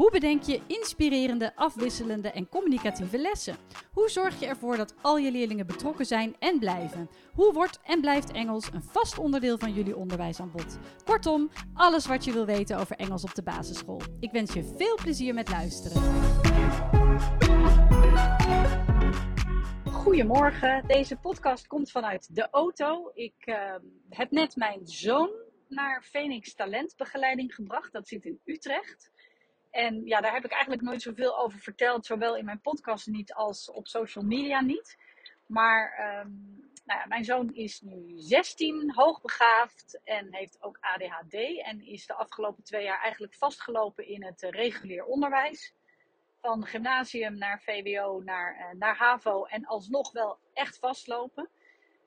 Hoe bedenk je inspirerende, afwisselende en communicatieve lessen? Hoe zorg je ervoor dat al je leerlingen betrokken zijn en blijven? Hoe wordt en blijft Engels een vast onderdeel van jullie onderwijsaanbod? Kortom, alles wat je wil weten over Engels op de basisschool. Ik wens je veel plezier met luisteren. Goedemorgen, deze podcast komt vanuit de auto. Ik uh, heb net mijn zoon naar Phoenix Talentbegeleiding gebracht. Dat zit in Utrecht. En ja, daar heb ik eigenlijk nooit zoveel over verteld, zowel in mijn podcast niet als op social media niet. Maar um, nou ja, mijn zoon is nu 16, hoogbegaafd en heeft ook ADHD. En is de afgelopen twee jaar eigenlijk vastgelopen in het uh, regulier onderwijs. Van gymnasium naar VWO naar, uh, naar HAVO en alsnog wel echt vastlopen.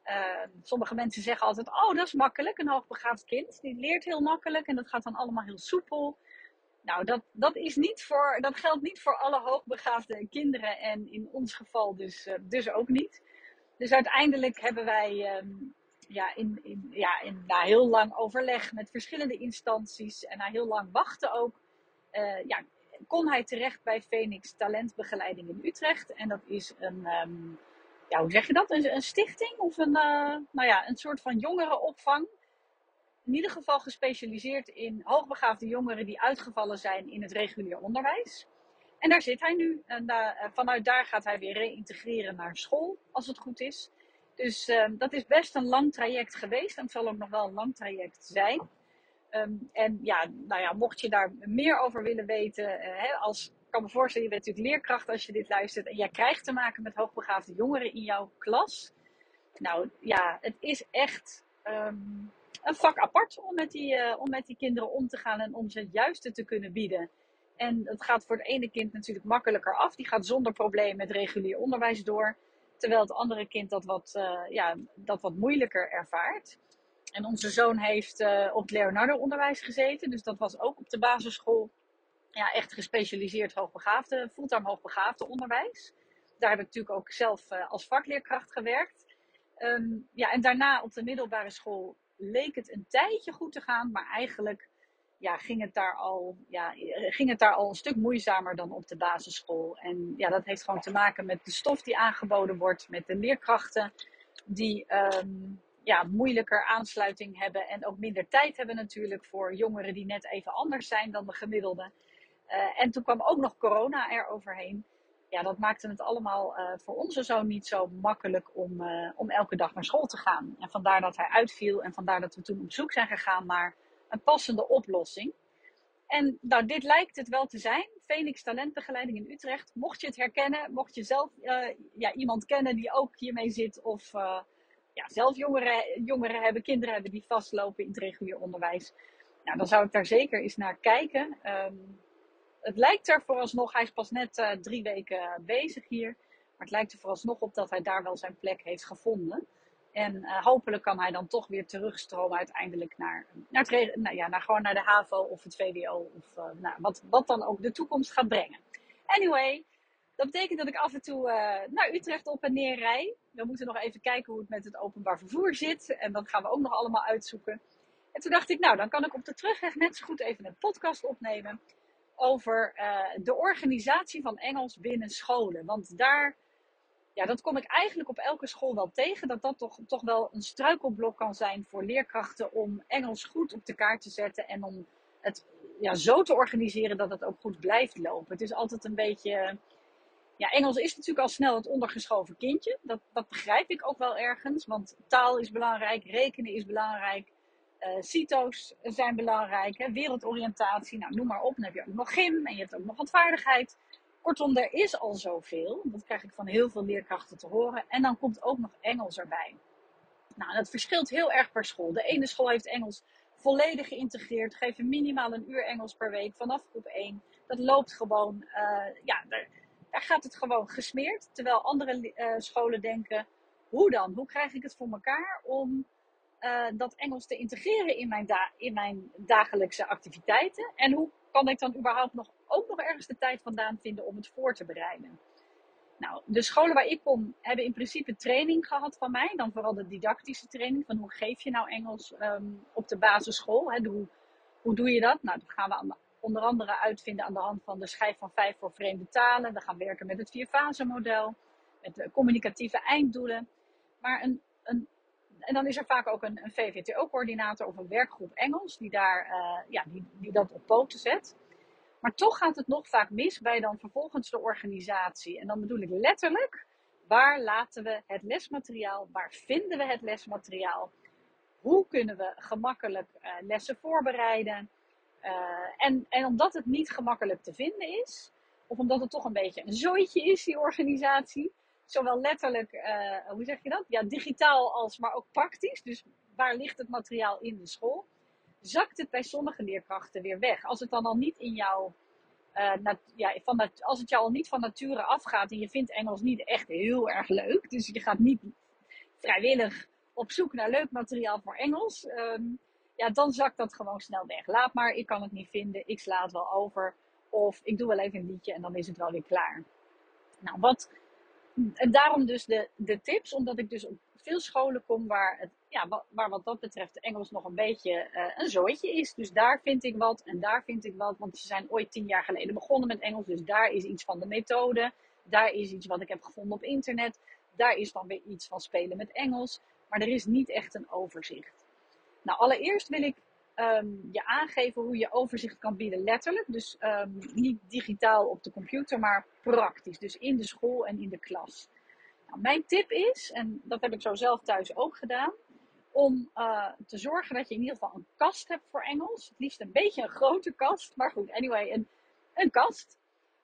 Uh, sommige mensen zeggen altijd: Oh, dat is makkelijk. Een hoogbegaafd kind die leert heel makkelijk en dat gaat dan allemaal heel soepel. Nou, dat, dat, is niet voor, dat geldt niet voor alle hoogbegaafde kinderen en in ons geval dus, uh, dus ook niet. Dus uiteindelijk hebben wij um, ja, in, in, ja, na heel lang overleg met verschillende instanties en na heel lang wachten ook, uh, ja, kon hij terecht bij Phoenix Talentbegeleiding in Utrecht. En dat is een, um, ja, hoe zeg je dat? Een, stichting of een, uh, nou ja, een soort van jongerenopvang in ieder geval gespecialiseerd in hoogbegaafde jongeren die uitgevallen zijn in het regulier onderwijs. En daar zit hij nu. En da vanuit daar gaat hij weer reïntegreren naar school, als het goed is. Dus uh, dat is best een lang traject geweest. En het zal ook nog wel een lang traject zijn. Um, en ja, nou ja, mocht je daar meer over willen weten, uh, hè, als, ik kan me voorstellen, je bent natuurlijk leerkracht als je dit luistert. En jij krijgt te maken met hoogbegaafde jongeren in jouw klas. Nou ja, het is echt. Um, een vak apart om met, die, uh, om met die kinderen om te gaan en om ze het juiste te kunnen bieden. En het gaat voor het ene kind natuurlijk makkelijker af. Die gaat zonder probleem met regulier onderwijs door. Terwijl het andere kind dat wat, uh, ja, dat wat moeilijker ervaart. En onze zoon heeft uh, op het Leonardo onderwijs gezeten. Dus dat was ook op de basisschool ja, echt gespecialiseerd hoogbegaafde, fulltime hoogbegaafde onderwijs. Daar heb ik natuurlijk ook zelf als vakleerkracht gewerkt. Um, ja, en daarna op de middelbare school leek het een tijdje goed te gaan, maar eigenlijk ja, ging, het daar al, ja, ging het daar al een stuk moeizamer dan op de basisschool. En ja, dat heeft gewoon te maken met de stof die aangeboden wordt, met de leerkrachten die um, ja, moeilijker aansluiting hebben en ook minder tijd hebben natuurlijk voor jongeren die net even anders zijn dan de gemiddelde. Uh, en toen kwam ook nog corona er overheen ja, dat maakte het allemaal uh, voor onze zoon niet zo makkelijk om, uh, om elke dag naar school te gaan. En vandaar dat hij uitviel en vandaar dat we toen op zoek zijn gegaan naar een passende oplossing. En nou, dit lijkt het wel te zijn. Phoenix Talentbegeleiding in Utrecht. Mocht je het herkennen, mocht je zelf uh, ja, iemand kennen die ook hiermee zit of ja, zelf jongeren, jongeren hebben, kinderen hebben die vastlopen in het regulier onderwijs. Nou, dan zou ik daar zeker eens naar kijken. Um, het lijkt er vooralsnog, hij is pas net uh, drie weken bezig hier. Maar het lijkt er vooralsnog op dat hij daar wel zijn plek heeft gevonden. En uh, hopelijk kan hij dan toch weer terugstromen uiteindelijk naar, naar, nou ja, naar, gewoon naar de HAVO of het VWO. Of uh, nou, wat, wat dan ook de toekomst gaat brengen. Anyway, dat betekent dat ik af en toe naar Utrecht op en neer rij. We moeten nog even kijken hoe het met het openbaar vervoer zit. En dat gaan we ook nog allemaal uitzoeken. En toen dacht ik, nou, dan kan ik op de terugweg net zo goed even een podcast opnemen over uh, de organisatie van Engels binnen scholen. Want daar, ja, dat kom ik eigenlijk op elke school wel tegen. Dat dat toch, toch wel een struikelblok kan zijn voor leerkrachten om Engels goed op de kaart te zetten. En om het ja, zo te organiseren dat het ook goed blijft lopen. Het is altijd een beetje. Ja, Engels is natuurlijk al snel het ondergeschoven kindje. Dat, dat begrijp ik ook wel ergens. Want taal is belangrijk, rekenen is belangrijk. Uh, CITO's zijn belangrijk, hè? wereldoriëntatie, nou, noem maar op. Dan heb je ook nog gym en je hebt ook nog wat vaardigheid. Kortom, er is al zoveel. Dat krijg ik van heel veel leerkrachten te horen. En dan komt ook nog Engels erbij. Nou, dat verschilt heel erg per school. De ene school heeft Engels volledig geïntegreerd, geven minimaal een uur Engels per week vanaf groep 1. Dat loopt gewoon, uh, ja, daar, daar, gaat het gewoon gesmeerd. Terwijl andere uh, scholen denken, hoe dan? Hoe krijg ik het voor elkaar om eh, dat Engels te integreren in mijn, in mijn dagelijkse activiteiten? En hoe kan ik dan überhaupt nog, ook nog ergens de tijd vandaan vinden om het voor te bereiden? Nou, de scholen waar ik kom hebben in principe training gehad van mij. Dan vooral de didactische training van hoe geef je nou Engels ehm, op de basisschool. Hè? Hoe, hoe doe je dat? Nou, dat gaan we onder andere uitvinden aan de hand van de schijf van vijf voor vreemde talen. We gaan werken met het vierfase model, met communicatieve einddoelen. Maar een, een, en dan is er vaak ook een, een VVTO-coördinator of een werkgroep Engels die, daar, uh, ja, die, die dat op poten zet. Maar toch gaat het nog vaak mis bij dan vervolgens de organisatie. En dan bedoel ik letterlijk, waar laten we het lesmateriaal, waar vinden we het lesmateriaal? Hoe kunnen we gemakkelijk uh, lessen voorbereiden? Uh, en, en omdat het niet gemakkelijk te vinden is, of omdat het toch een beetje een zooitje is, die organisatie, zowel letterlijk, uh, hoe zeg je dat? Ja, digitaal als maar ook praktisch. Dus waar ligt het materiaal in de school? Zakt het bij sommige leerkrachten weer weg. Als het dan al niet in jouw. Uh, ja, van als het jou al niet van nature afgaat en je vindt Engels niet echt heel erg leuk, dus je gaat niet vrijwillig op zoek naar leuk materiaal voor Engels, um, ja, dan zakt dat gewoon snel weg. Laat maar, ik kan het niet vinden, ik sla het wel over. Of ik doe wel even een liedje en dan is het wel weer klaar. Nou, wat, en daarom dus de, de tips, omdat ik dus op veel scholen kom waar, het, ja, waar wat dat betreft Engels nog een beetje uh, een zooitje is. Dus daar vind ik wat en daar vind ik wat. Want ze zijn ooit tien jaar geleden begonnen met Engels. Dus daar is iets van de methode. Daar is iets wat ik heb gevonden op internet. Daar is dan weer iets van spelen met Engels. Maar er is niet echt een overzicht. Nou, allereerst wil ik um, je aangeven hoe je overzicht kan bieden, letterlijk. Dus um, niet digitaal op de computer, maar praktisch. Dus in de school en in de klas. Nou, mijn tip is, en dat heb ik zo zelf thuis ook gedaan, om uh, te zorgen dat je in ieder geval een kast hebt voor Engels. Het liefst een beetje een grote kast, maar goed, anyway, een, een kast.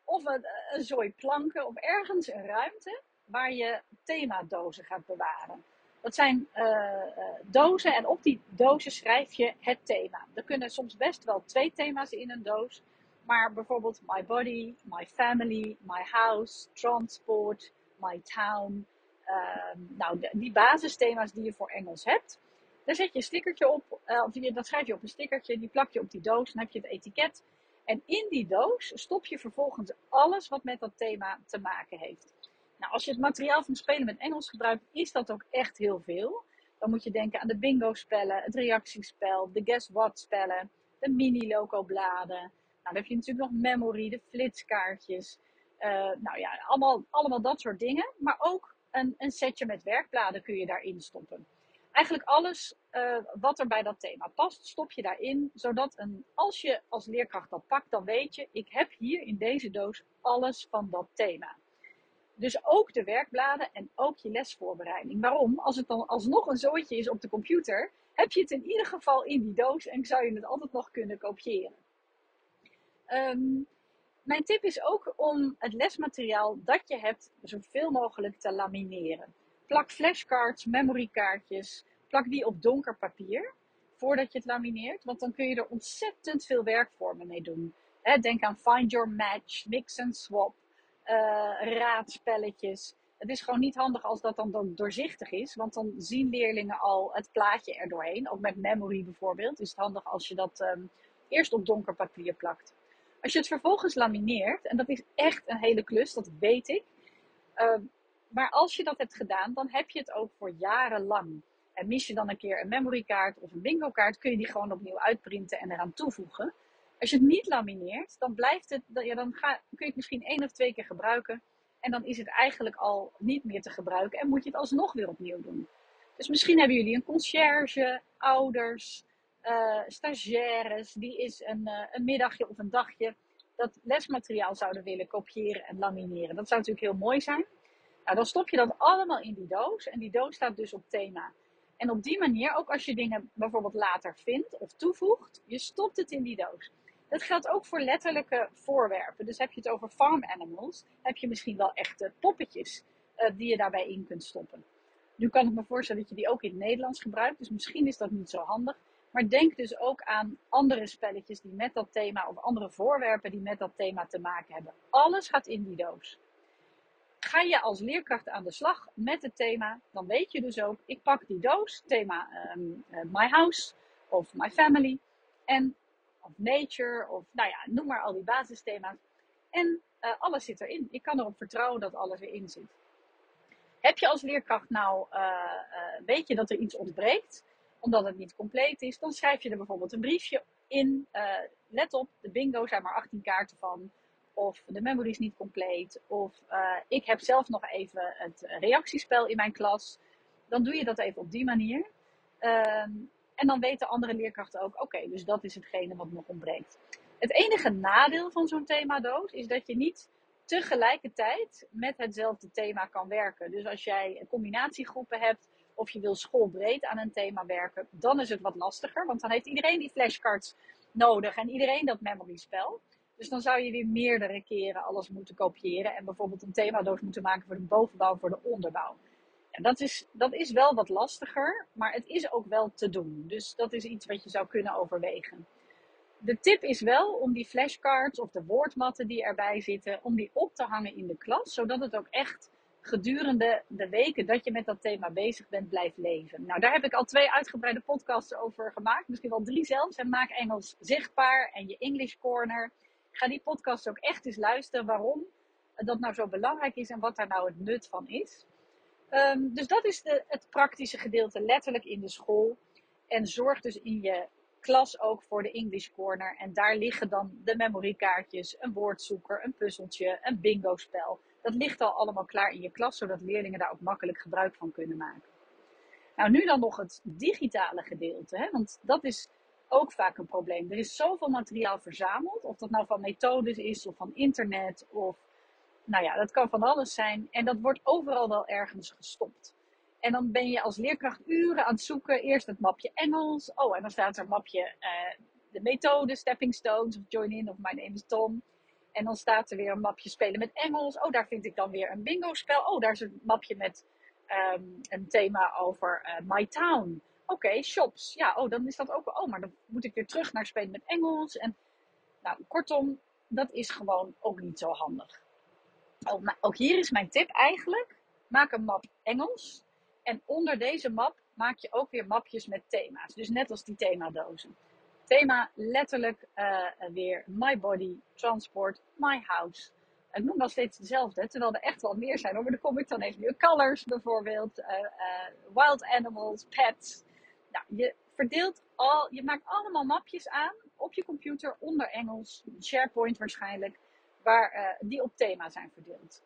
Of een, een zooi planken, of ergens een ruimte waar je themadozen gaat bewaren. Dat zijn uh, dozen en op die dozen schrijf je het thema. Er kunnen soms best wel twee thema's in een doos. Maar bijvoorbeeld my body, my family, my house, transport, my town. Uh, nou, die basisthema's die je voor Engels hebt. Daar zet je een stickertje op, uh, of dat schrijf je op een stickertje, die plak je op die doos, dan heb je het etiket. En in die doos stop je vervolgens alles wat met dat thema te maken heeft. Nou, als je het materiaal van Spelen met Engels gebruikt, is dat ook echt heel veel. Dan moet je denken aan de bingo-spellen, het reactiespel, de guess what spellen, de mini-loco-bladen. Nou, dan heb je natuurlijk nog memory, de flitskaartjes. Uh, nou ja, allemaal, allemaal dat soort dingen. Maar ook een, een setje met werkbladen kun je daarin stoppen. Eigenlijk alles uh, wat er bij dat thema past, stop je daarin. Zodat een, als je als leerkracht dat pakt, dan weet je, ik heb hier in deze doos alles van dat thema. Dus ook de werkbladen en ook je lesvoorbereiding. Waarom? Als het dan alsnog een zooitje is op de computer, heb je het in ieder geval in die doos en zou je het altijd nog kunnen kopiëren. Um, mijn tip is ook om het lesmateriaal dat je hebt zoveel mogelijk te lamineren. Plak flashcards, memorykaartjes, plak die op donker papier voordat je het lamineert, want dan kun je er ontzettend veel werkvormen mee doen. denk aan find your match, mix and swap, raadspelletjes. Het is gewoon niet handig als dat dan, dan doorzichtig is, want dan zien leerlingen al het plaatje er doorheen. Ook met memory bijvoorbeeld is het handig als je dat um, eerst op donker papier plakt. Als je het vervolgens lamineert, en dat is echt een hele klus, dat weet ik. Uh, maar als je dat hebt gedaan, dan heb je het ook voor jarenlang. En mis je dan een keer een memorykaart of een bingo kaart, kun je die gewoon opnieuw uitprinten en eraan toevoegen. Als je het niet lamineert, dan, blijft het, ja, dan ga, kun je het misschien één of twee keer gebruiken. En dan is het eigenlijk al niet meer te gebruiken en moet je het alsnog weer opnieuw doen. Dus misschien hebben jullie een conciërge, ouders, uh, stagiaires, die is een, uh, een middagje of een dagje dat lesmateriaal zouden willen kopiëren en lamineren. Dat zou natuurlijk heel mooi zijn. Nou, dan stop je dat allemaal in die doos en die doos staat dus op thema. En op die manier, ook als je dingen bijvoorbeeld later vindt of toevoegt, je stopt het in die doos. Dat geldt ook voor letterlijke voorwerpen. Dus heb je het over farm animals, heb je misschien wel echte poppetjes uh, die je daarbij in kunt stoppen. Nu kan ik me voorstellen dat je die ook in het Nederlands gebruikt, dus misschien is dat niet zo handig. Maar denk dus ook aan andere spelletjes die met dat thema, of andere voorwerpen die met dat thema te maken hebben. Alles gaat in die doos. ga je als leerkracht aan de slag met het thema, dan weet je dus ook, ik pak die doos, thema um, My House of My Family en of Nature of nou ja, noem maar al die basisthema's. En uh, alles zit erin. Ik kan erop vertrouwen dat alles erin zit. Heb je als leerkracht nou, uh, uh, weet je dat er iets ontbreekt, omdat het niet compleet is, dan schrijf je er bijvoorbeeld een briefje in. let op, de bingo zijn maar 18 kaarten van. Of de memory is niet compleet. Of ik heb zelf nog even het reactiespel in mijn klas. Dan doe je dat even op die manier. Ehm, en dan weten andere leerkrachten ook, oké, dus dat is hetgene wat nog ontbreekt. Het enige nadeel van zo'n themadoos is dat je niet tegelijkertijd met hetzelfde thema kan werken. Dus als jij combinatiegroepen hebt of je wil schoolbreed aan een thema werken, dan is het wat lastiger. Want dan heeft iedereen die flashcards nodig en iedereen dat memory spel. Dus dan zou je weer meerdere keren alles moeten kopiëren en bijvoorbeeld een themadoos moeten maken voor de bovenbouw en voor de onderbouw. Dat is, dat is wel wat lastiger, maar het is ook wel te doen. Dus dat is iets wat je zou kunnen overwegen de tip is wel om die flashcards of de woordmatten die erbij zitten, om die op te hangen in de klas, zodat het ook echt gedurende de weken dat je met dat thema bezig bent, blijft leven. Nou, daar heb ik al twee uitgebreide podcasts over gemaakt, misschien wel drie zelfs. En maak Engels zichtbaar en je English Corner. Ga die podcast ook echt eens luisteren waarom dat nou zo belangrijk is en wat daar nou het nut van is. Um, dus dat is de, het praktische gedeelte letterlijk in de school. En zorg dus in je klas ook voor de English Corner. En daar liggen dan de memorykaartjes, een woordzoeker, een puzzeltje, een bingo spel. Dat ligt al allemaal klaar in je klas, zodat leerlingen daar ook makkelijk gebruik van kunnen maken. Nou, nu dan nog het digitale gedeelte, hè? want dat is ook vaak een probleem. Er is zoveel materiaal verzameld, of dat nou van methodes is, of van internet, of nou ja, dat kan van alles zijn. En dat wordt overal wel ergens gestopt. En dan ben je als leerkracht uren aan het zoeken. Eerst het mapje Engels. Oh, en dan staat er een mapje uh, de methode, Stepping Stones of Join In of My Name is Tom. En dan staat er weer een mapje spelen met Engels. Oh, daar vind ik dan weer een bingo spel. Oh, daar is een mapje met um, een thema over uh, My Town. Oké, shops. Ja, oh, dan is dat ook. Oh, maar dan moet ik weer terug naar spelen met Engels. En nou, kortom, dat is gewoon ook niet zo handig. Oh, ook hier is mijn tip eigenlijk. Maak een map Engels. En onder deze map maak je ook weer mapjes met thema's. Dus net als die themadozen. Thema letterlijk uh, weer My Body, Transport, My House. Ik noem nog steeds dezelfde, terwijl er echt wel meer zijn. Maar dan kom ik dan even nu. Colors bijvoorbeeld, uh, uh, Wild Animals, Pets. Nou, je verdeelt al, je maakt allemaal mapjes aan op je computer onder Engels, SharePoint waarschijnlijk, waar, die op thema zijn verdeeld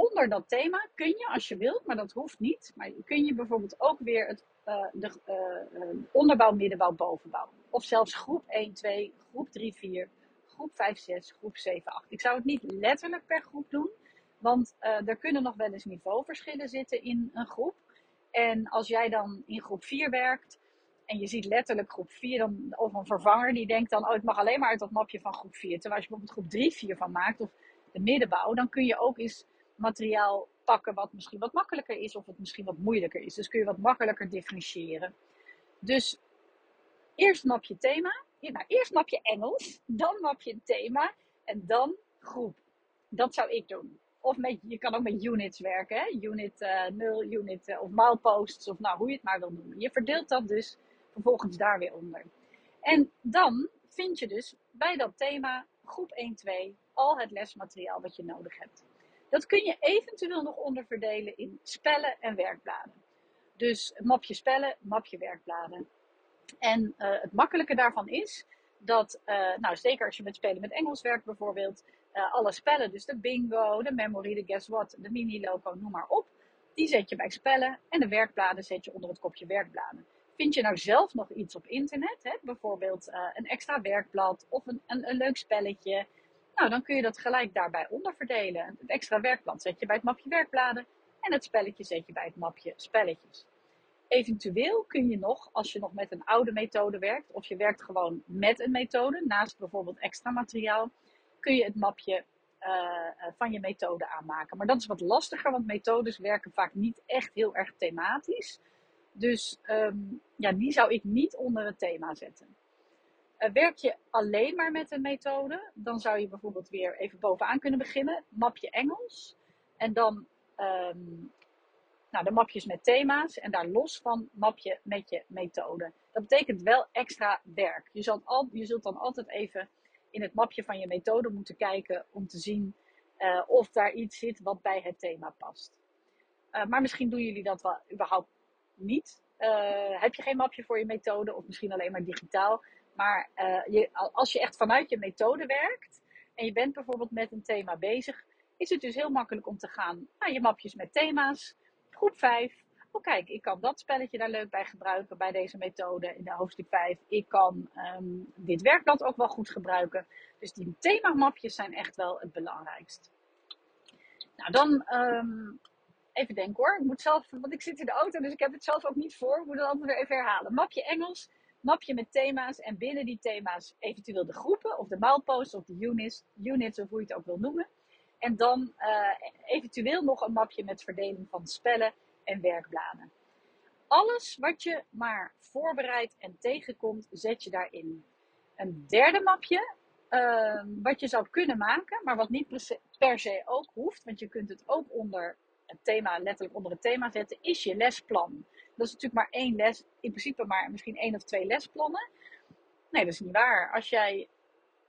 onder dat thema kun je, als je wilt, maar dat hoeft niet, maar kun je bijvoorbeeld ook weer het, uh, de uh, onderbouw, middenbouw, bovenbouw. Of zelfs groep 1, 2, groep 3, 4, groep 5, 6, groep 7, 8. Ik zou het niet letterlijk per groep doen, want uh, er kunnen nog wel eens niveauverschillen zitten in een groep. En als jij dan in groep 4 werkt en je ziet letterlijk groep 4, dan, of een vervanger die denkt dan, oh ik mag alleen maar uit dat mapje van groep 4. Terwijl als je bijvoorbeeld groep 3, 4 van maakt, of de middenbouw, dan kun je ook eens materiaal pakken wat misschien wat makkelijker is of het misschien wat moeilijker is. Dus kun je wat makkelijker differentiëren. Dus eerst map je thema, nou, eerst map je Engels, dan map je thema en dan groep. Dat zou ik doen. Of met, je kan ook met units werken, unit uh, 0, unit uh, of mileposts of nou, hoe je het maar wil noemen. Je verdeelt dat dus vervolgens daar weer onder. En dan vind je dus bij dat thema groep 1-2 al het lesmateriaal wat je nodig hebt. Dat kun je eventueel nog onderverdelen in spellen en werkbladen. Dus mapje spellen, mapje werkbladen. En uh, het makkelijke daarvan is dat, uh, nou zeker als je met spelen met Engels werkt bijvoorbeeld, uh, alle spellen, dus de bingo, de memory, de guess what, de mini-loco, noem maar op, die zet je bij spellen en de werkbladen zet je onder het kopje werkbladen. Vind je nou zelf nog iets op internet, hè? bijvoorbeeld een extra werkblad of een, een, leuk spelletje, nou, dan kun je dat gelijk daarbij onderverdelen. Het extra werkblad zet je bij het mapje werkbladen en het spelletje zet je bij het mapje spelletjes. Eventueel kun je nog, als je nog met een oude methode werkt, of je werkt gewoon met een methode, naast bijvoorbeeld extra materiaal, kun je het mapje uh, van je methode aanmaken. Maar dat is wat lastiger, want methodes werken vaak niet echt heel erg thematisch. Dus um, ja, die zou ik niet onder het thema zetten. Uh, werk je alleen maar met een methode, dan zou je bijvoorbeeld weer even bovenaan kunnen beginnen. Mapje Engels. En dan ehm, nou, de mapjes met thema's en daar los van mapje met je methode. Dat betekent wel extra werk. Je zult, al, je zult dan altijd even in het mapje van je methode moeten kijken om te zien uh, of daar iets zit wat bij het thema past. Uh, maar misschien doen jullie dat wel überhaupt niet. Uh, heb je geen mapje voor je methode of misschien alleen maar digitaal. Maar je, als je echt vanuit je methode werkt en je bent bijvoorbeeld met een thema bezig, is het dus heel makkelijk om te gaan naar je mapjes met thema's. Groep 5. Oh kijk, ik kan dat spelletje daar leuk bij gebruiken bij deze methode in de hoofdstuk 5. Ik kan um, dit werkblad ook wel goed gebruiken. Dus die themamapjes zijn echt wel het belangrijkst. Nou, dan um, even denken hoor. Ik moet zelf, want ik zit in de auto, dus ik heb het zelf ook niet voor. Ik moet het altijd weer even herhalen. Mapje Engels, mapje met thema's en binnen die thema's eventueel de groepen of de mileposts of de units, units of hoe je het ook wil noemen. En dan uh, eventueel nog een mapje met verdeling van spellen en werkbladen. Alles wat je maar voorbereidt en tegenkomt, zet je daarin. Een derde mapje, uh, wat je zou kunnen maken, maar wat niet per se ook hoeft, want je kunt het ook onder het thema, letterlijk onder het thema zetten, is je lesplan. Dat is natuurlijk maar één les, in principe maar misschien één of twee lesplannen. Nee, dat is niet waar. Als jij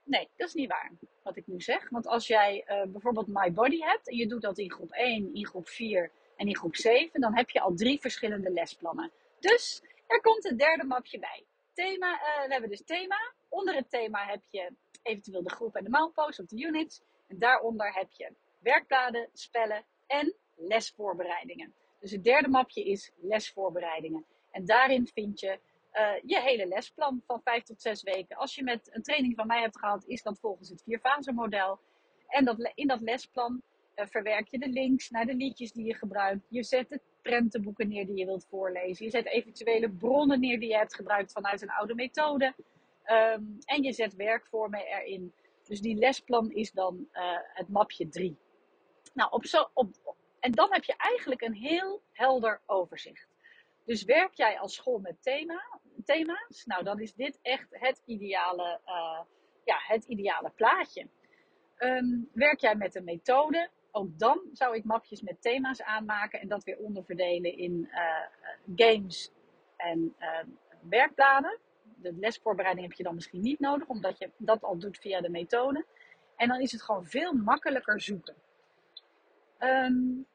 Nee, dat is niet waar wat ik nu zeg. Want als jij uh, bijvoorbeeld My Body hebt en je doet dat in groep 1, in groep 4 en in groep 7, dan heb je al drie verschillende lesplannen. Dus er komt een derde mapje bij. Thema, uh, we hebben dus thema. Onder het thema heb je eventueel de groep en de milepost of de units. En daaronder heb je werkbladen, spellen en lesvoorbereidingen. Dus het derde mapje is lesvoorbereidingen. En daarin vind je uh, je hele lesplan van vijf tot zes weken. Als je met een training van mij hebt gehad, is dat volgens het vierfase model. En in dat lesplan uh, verwerk je de links naar de liedjes die je gebruikt. Je zet de prentenboeken neer die je wilt voorlezen. Je zet eventuele bronnen neer die je hebt gebruikt vanuit een oude methode. Um, en je zet werkvormen erin. Dus die lesplan is dan uh, het mapje 3. Nou, op zo, op, en dan heb je eigenlijk een heel helder overzicht. Dus werk jij als school met thema, thema's, nou dan is dit echt het ideale, uh, ja, het ideale plaatje. Um, werk jij met een methode, ook dan zou ik mapjes met thema's aanmaken en dat weer onderverdelen in uh, games en uh, werkbladen. De lesvoorbereiding heb je dan misschien niet nodig, omdat je dat al doet via de methode. En dan is het gewoon veel makkelijker zoeken. Um,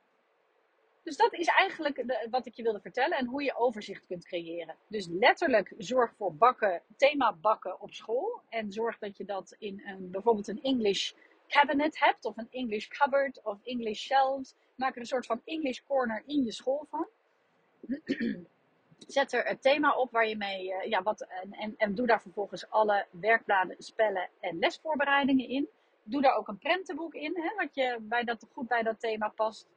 dus dat is eigenlijk de, wat ik je wilde vertellen en hoe je overzicht kunt creëren. Dus letterlijk zorg voor bakken, thema bakken op school. En zorg dat je dat in een, bijvoorbeeld een English cabinet hebt, of een English cupboard, of English shelves. Maak er een soort van English corner in je school van. Zet er het thema op waar je mee, uh, ja, wat, en, en, en doe daar vervolgens alle werkbladen, spellen en lesvoorbereidingen in. Doe daar ook een prentenboek in, hè, wat je bij dat, goed bij dat thema past.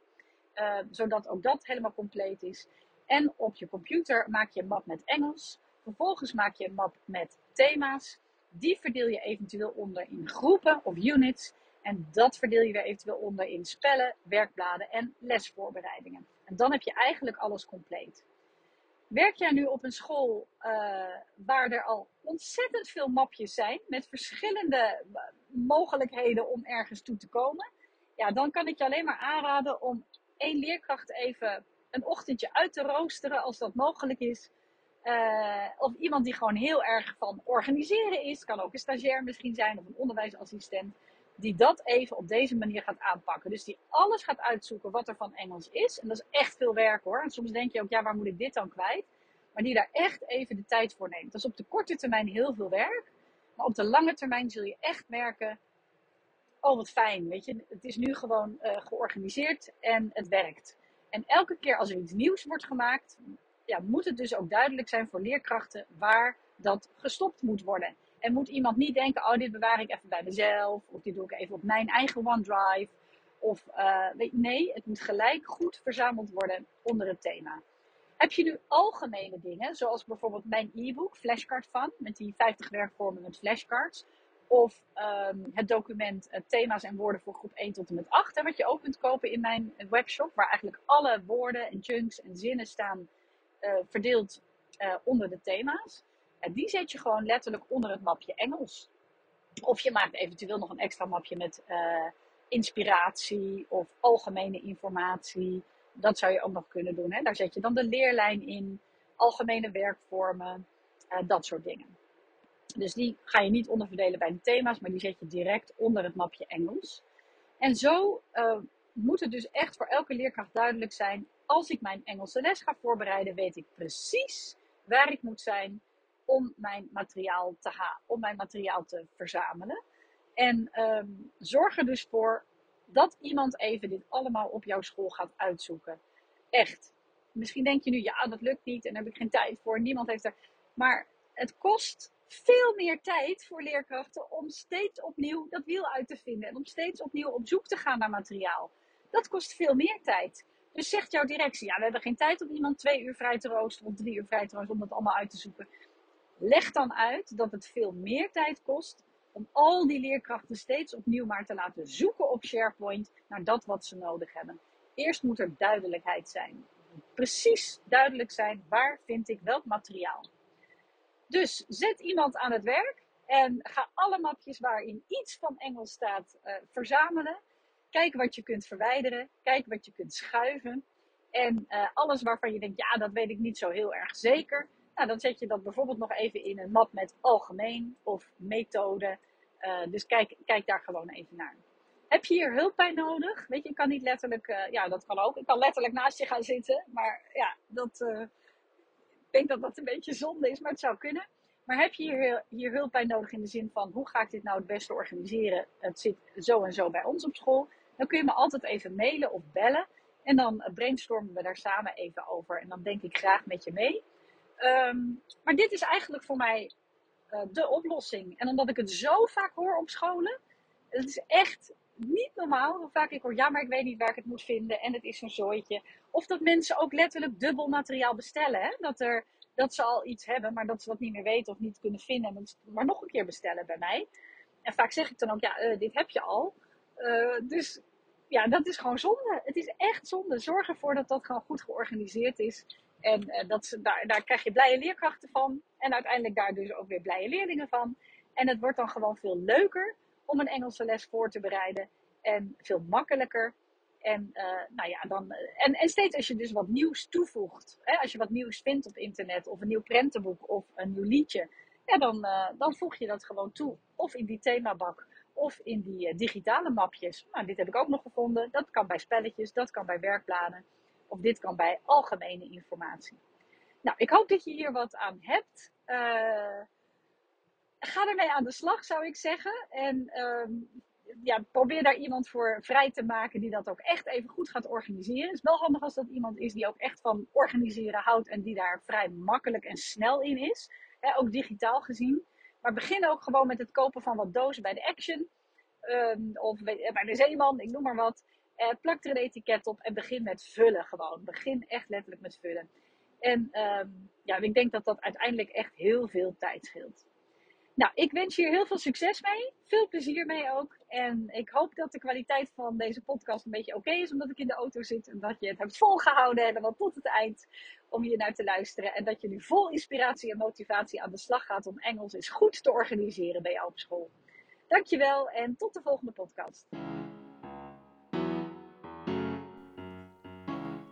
Uh, zodat ook dat helemaal compleet is. En op je computer maak je een map met Engels. Vervolgens maak je een map met thema's. Die verdeel je eventueel onder in groepen of units. En dat verdeel je weer eventueel onder in spellen, werkbladen en lesvoorbereidingen. En dan heb je eigenlijk alles compleet. Werk jij nu op een school uh, waar er al ontzettend veel mapjes zijn met verschillende mogelijkheden om ergens toe te komen? Ja, dan kan ik je alleen maar aanraden om één leerkracht even een ochtendje uit te roosteren als dat mogelijk is. Uh, of iemand die gewoon heel erg van organiseren is. Kan ook een stagiair misschien zijn of een onderwijsassistent. Die dat even op deze manier gaat aanpakken. Dus die alles gaat uitzoeken wat er van Engels is. En dat is echt veel werk hoor. En soms denk je ook, ja, waar moet ik dit dan kwijt? Maar die daar echt even de tijd voor neemt. Dat is op de korte termijn heel veel werk. Maar op de lange termijn zul je echt merken oh wat fijn, weet je, het is nu gewoon uh, georganiseerd en het werkt. En elke keer als er iets nieuws wordt gemaakt, ja, moet het dus ook duidelijk zijn voor leerkrachten waar dat gestopt moet worden. En moet iemand niet denken, oh dit bewaar ik even bij mezelf, of dit doe ik even op mijn eigen OneDrive. Of uh, nee, het moet gelijk goed verzameld worden onder het thema. Heb je nu algemene dingen, zoals bijvoorbeeld mijn e-book, Flashcard van, met die 50 werkvormen met flashcards. Of um, het document uh, thema's en woorden voor groep 1 tot en met 8. Hè, wat je ook kunt kopen in mijn webshop. Waar eigenlijk alle woorden en chunks en zinnen staan uh, verdeeld onder de thema's. En die zet je gewoon letterlijk onder het mapje Engels. Of je maakt eventueel nog een extra mapje met inspiratie of algemene informatie. Dat zou je ook nog kunnen doen. Hè? Daar zet je dan de leerlijn in, algemene werkvormen, uh, dat soort dingen. Dus die ga je niet onderverdelen bij de thema's, maar die zet je direct onder het mapje Engels. En zo uh, moet het dus echt voor elke leerkracht duidelijk zijn. Als ik mijn Engelse les ga voorbereiden, weet ik precies waar ik moet zijn om mijn materiaal te, ha om mijn materiaal te verzamelen. En um, zorg er dus voor dat iemand even dit allemaal op jouw school gaat uitzoeken. Echt. Misschien denk je nu, ja, dat lukt niet en daar heb ik geen tijd voor. Niemand heeft er. Maar het kost veel meer tijd voor leerkrachten om steeds opnieuw dat wiel uit te vinden. En om steeds opnieuw op zoek te gaan naar materiaal. Dat kost veel meer tijd. Dus zegt jouw directie, ja, we hebben geen tijd om iemand twee uur vrij te roosteren of drie uur vrij te roosteren om dat allemaal uit te zoeken. Leg dan uit dat het veel meer tijd kost om al die leerkrachten steeds opnieuw maar te laten zoeken op SharePoint naar dat wat ze nodig hebben. Eerst moet er duidelijkheid zijn. Precies duidelijk zijn waar vind ik welk materiaal. Dus zet iemand aan het werk en ga alle mapjes waarin iets van Engels staat uh, verzamelen. Kijk wat je kunt verwijderen. Kijk wat je kunt schuiven. En uh, alles waarvan je denkt, ja, dat weet ik niet zo heel erg zeker. Nou, dan zet je dat bijvoorbeeld nog even in een map met algemeen of methode. Uh, dus kijk, kijk daar gewoon even naar. Heb je hier hulp bij nodig? Weet je, ik kan niet letterlijk, uh, ja, dat kan ook. Ik kan letterlijk naast je gaan zitten. Maar ja, dat, uh, ik denk dat dat een beetje zonde is, maar het zou kunnen. Maar heb je hier, hier hulp bij nodig in de zin van hoe ga ik dit nou het beste organiseren? Het zit zo en zo bij ons op school. Dan kun je me altijd even mailen of bellen. En dan brainstormen we daar samen even over. En dan denk ik graag met je mee. Um, maar dit is eigenlijk voor mij uh, de oplossing. En omdat ik het zo vaak hoor op scholen. Het is echt niet normaal hoe vaak ik hoor, ja, maar ik weet niet waar ik het moet vinden en het is een zooitje. Of dat mensen ook letterlijk dubbel materiaal bestellen. Hè? Dat, er, dat ze al iets hebben, maar dat ze dat niet meer weten of niet kunnen vinden. En maar nog een keer bestellen bij mij. En vaak zeg ik dan ook, ja, uh, dit heb je al. Uh, dus ja, dat is gewoon zonde. Het is echt zonde. Zorg ervoor dat dat gewoon goed georganiseerd is. En ze, daar, daar krijg je blije leerkrachten van. En uiteindelijk daar dus ook weer blije leerlingen van. En het wordt dan gewoon veel leuker om een Engelse les voor te bereiden. En veel makkelijker. En, uh, nou ja, dan, en, en steeds als je dus wat nieuws toevoegt. Hè, als je wat nieuws vindt op internet. Of een nieuw prentenboek. Of een nieuw liedje. Ja, dan, dan voeg je dat gewoon toe. Of in die themabak. Of in die digitale mapjes. Nou, dit heb ik ook nog gevonden. Dat kan bij spelletjes. Dat kan bij werkbladen. Of dit kan bij algemene informatie. Nou, ik hoop dat je hier wat aan hebt. Uh, ga ermee aan de slag, zou ik zeggen. En um, ja, probeer daar iemand voor vrij te maken die dat ook echt even goed gaat organiseren. Het is wel handig als dat iemand is die ook echt van organiseren houdt en die daar vrij makkelijk en snel in is. Ook digitaal gezien. Maar begin ook gewoon met het kopen van wat dozen bij de Action. Um, of bij de Zeeman, ik noem maar wat. Uh, plak er een etiket op en begin met vullen gewoon. Begin echt letterlijk met vullen. En um, ja, ik denk dat dat uiteindelijk echt heel veel tijd scheelt. Nou, ik wens je heel veel succes mee. Veel plezier mee ook. En ik hoop dat de kwaliteit van deze podcast een beetje oké is, omdat ik in de auto zit. En dat je het hebt volgehouden helemaal tot het eind om hier naar te luisteren. En dat je nu vol inspiratie en motivatie aan de slag gaat om Engels eens goed te organiseren bij jou op school. Dankjewel en tot de volgende podcast.